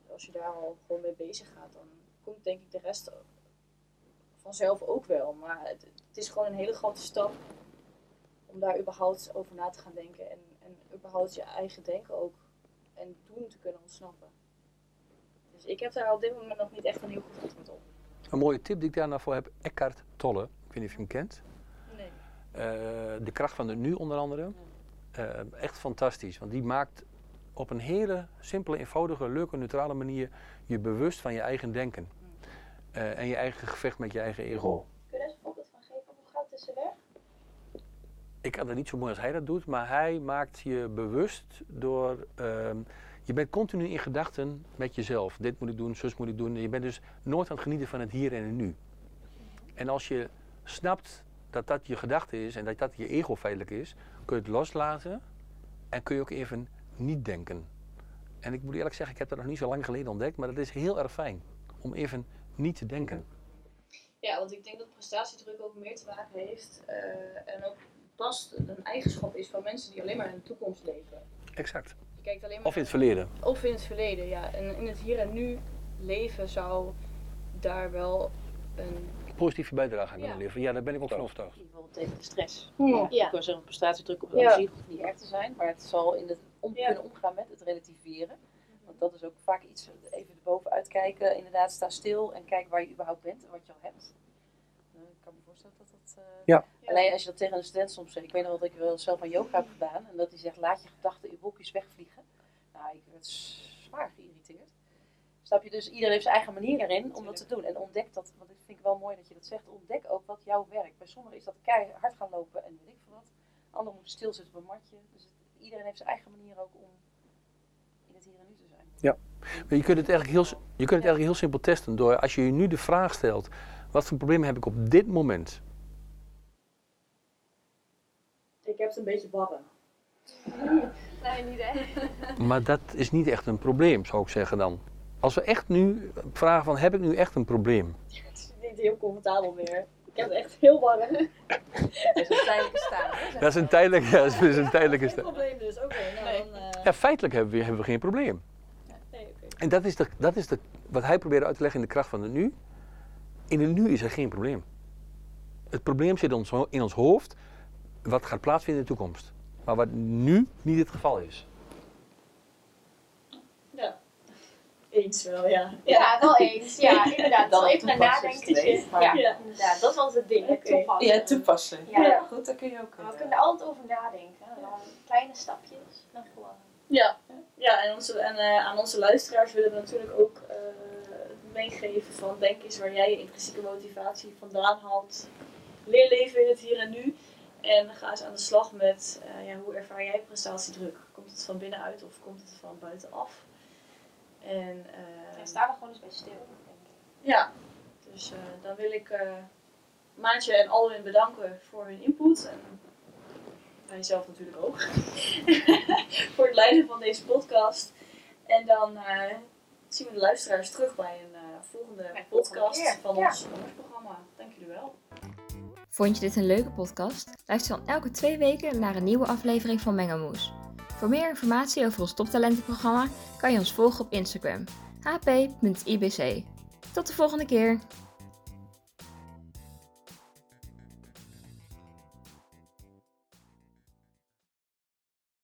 [SPEAKER 4] Dus als je daar al gewoon mee bezig gaat, dan komt denk ik de rest vanzelf ook wel. Maar het, het is gewoon een hele grote stap om daar überhaupt over na te gaan denken en, en überhaupt je eigen denken ook en doen te kunnen ontsnappen. Dus ik heb daar op dit moment nog niet echt een heel goed antwoord op.
[SPEAKER 3] Een mooie tip die ik daar voor heb, Eckhart Tolle. Ik weet niet of je hem kent.
[SPEAKER 4] Nee.
[SPEAKER 3] Uh, de kracht van het nu onder andere. Uh, echt fantastisch, want die maakt op een hele simpele, eenvoudige, leuke, neutrale manier je bewust van je eigen denken. Uh, en je eigen gevecht met je eigen ego.
[SPEAKER 5] Kun je daar eens een voorbeeld van geven? Hoe gaat het tussen weg?
[SPEAKER 3] Ik kan het niet zo mooi als hij dat doet, maar hij maakt je bewust door. Uh, je bent continu in gedachten met jezelf. Dit moet ik doen, zus moet ik doen. Je bent dus nooit aan het genieten van het hier en het nu. En als je snapt dat dat je gedachte is en dat dat je ego feitelijk is, kun je het loslaten en kun je ook even niet denken. En ik moet eerlijk zeggen, ik heb dat nog niet zo lang geleden ontdekt, maar dat is heel erg fijn om even niet te denken.
[SPEAKER 4] Ja, want ik denk dat prestatiedruk ook meer te maken heeft uh, en ook past een eigenschap is van mensen die alleen maar in de toekomst leven.
[SPEAKER 3] Exact.
[SPEAKER 4] Je kijkt alleen maar
[SPEAKER 3] of in het verleden.
[SPEAKER 4] Of in het verleden, ja. En in het hier en nu leven zou daar wel een
[SPEAKER 3] positieve bijdrage aan kunnen ja. leveren. Ja, daar ben ik ook van overtuigd.
[SPEAKER 6] Bijvoorbeeld tegen de stress.
[SPEAKER 4] Ja.
[SPEAKER 6] Ik kan zeggen, prestatiedruk op ja. zich hoeft niet erg te zijn, maar het zal in het om kunnen omgaan met het relativeren. Want dat is ook vaak iets, even erbovenuit kijken, inderdaad sta stil en kijk waar je überhaupt bent en wat je al hebt. Nou, ik kan me voorstellen dat dat... Uh,
[SPEAKER 3] ja.
[SPEAKER 6] Alleen als je dat tegen een student soms zegt, ik weet nog dat ik wel zelf aan yoga heb gedaan, en dat hij zegt, laat je gedachten in wolkjes wegvliegen. Nou, ik werd zwaar geïrriteerd. Snap je? Dus iedereen heeft zijn eigen manier erin om dat te doen. En ontdek dat, want ik vind ik wel mooi dat je dat zegt, ontdek ook wat jouw werkt. Bij sommigen is dat keihard gaan lopen en weet ik veel wat. Anderen moeten stilzitten op een matje. Dus het, iedereen heeft zijn eigen manier ook om in het hier en nu te zijn.
[SPEAKER 3] Ja, maar je kunt het eigenlijk heel, je kunt het eigenlijk heel simpel testen door als je je nu de vraag stelt, wat voor probleem heb ik op dit moment?
[SPEAKER 4] Ik heb het een beetje barren.
[SPEAKER 5] Nee, niet hè?
[SPEAKER 3] Maar dat is niet echt een probleem, zou ik zeggen dan. Als we echt nu vragen van, heb ik nu echt een probleem?
[SPEAKER 4] Nee, niet heel comfortabel meer. Ik heb het echt heel warm.
[SPEAKER 6] Dat is een tijdelijke staan. hè?
[SPEAKER 3] Dat is een tijdelijke, ja, dat is een tijdelijke
[SPEAKER 4] Geen
[SPEAKER 3] sta-
[SPEAKER 4] probleem dus, oké. nou dan, eh,
[SPEAKER 3] Ja, feitelijk hebben we, hebben we geen probleem. En dat is, de, dat is de, wat hij probeerde uit te leggen in de kracht van het nu. In het nu is er geen probleem. Het probleem zit in ons, ho- in ons hoofd, wat gaat plaatsvinden in de toekomst. Maar wat nu niet het geval is.
[SPEAKER 4] Ja. Eens wel, ja.
[SPEAKER 5] Ja, wel eens. Ja, inderdaad.
[SPEAKER 6] Dan
[SPEAKER 5] even een nadenkertje. Ja,
[SPEAKER 4] Ja.
[SPEAKER 5] inderdaad. Dat was het ding. Toepassen.
[SPEAKER 6] Ja, toepassen.
[SPEAKER 5] Ja.
[SPEAKER 6] Ja, goed, daar kun je ook.
[SPEAKER 5] Maar we kunnen er altijd over nadenken. Dan kleine stapjes naar voren.
[SPEAKER 4] Ja, ja en, onze, en eh, aan onze luisteraars willen we natuurlijk ook eh, meegeven van denk eens waar jij je intrinsieke motivatie vandaan haalt. Leer leven in het hier en nu. En ga eens aan de slag met eh, ja, hoe ervaar jij prestatiedruk? Komt het van binnenuit of komt het van buitenaf? En
[SPEAKER 5] Ja, sta er gewoon eens bij stil. denk ik.
[SPEAKER 4] ja, dus dan wil ik Maatje en Alwin bedanken voor hun input. En wij zelf natuurlijk ook. voor het leiden van deze podcast. En dan eh, zien we de luisteraars terug bij een eh, volgende
[SPEAKER 5] Bij
[SPEAKER 4] podcast
[SPEAKER 5] volgende
[SPEAKER 4] van
[SPEAKER 5] Ja.
[SPEAKER 4] ons programma. Dank jullie wel.
[SPEAKER 13] Vond je dit een leuke podcast? Luister dan elke twee weken naar een nieuwe aflevering van Mengelmoes. Voor meer informatie over ons toptalentenprogramma kan je ons volgen op Instagram hp.ibc. Tot de volgende keer!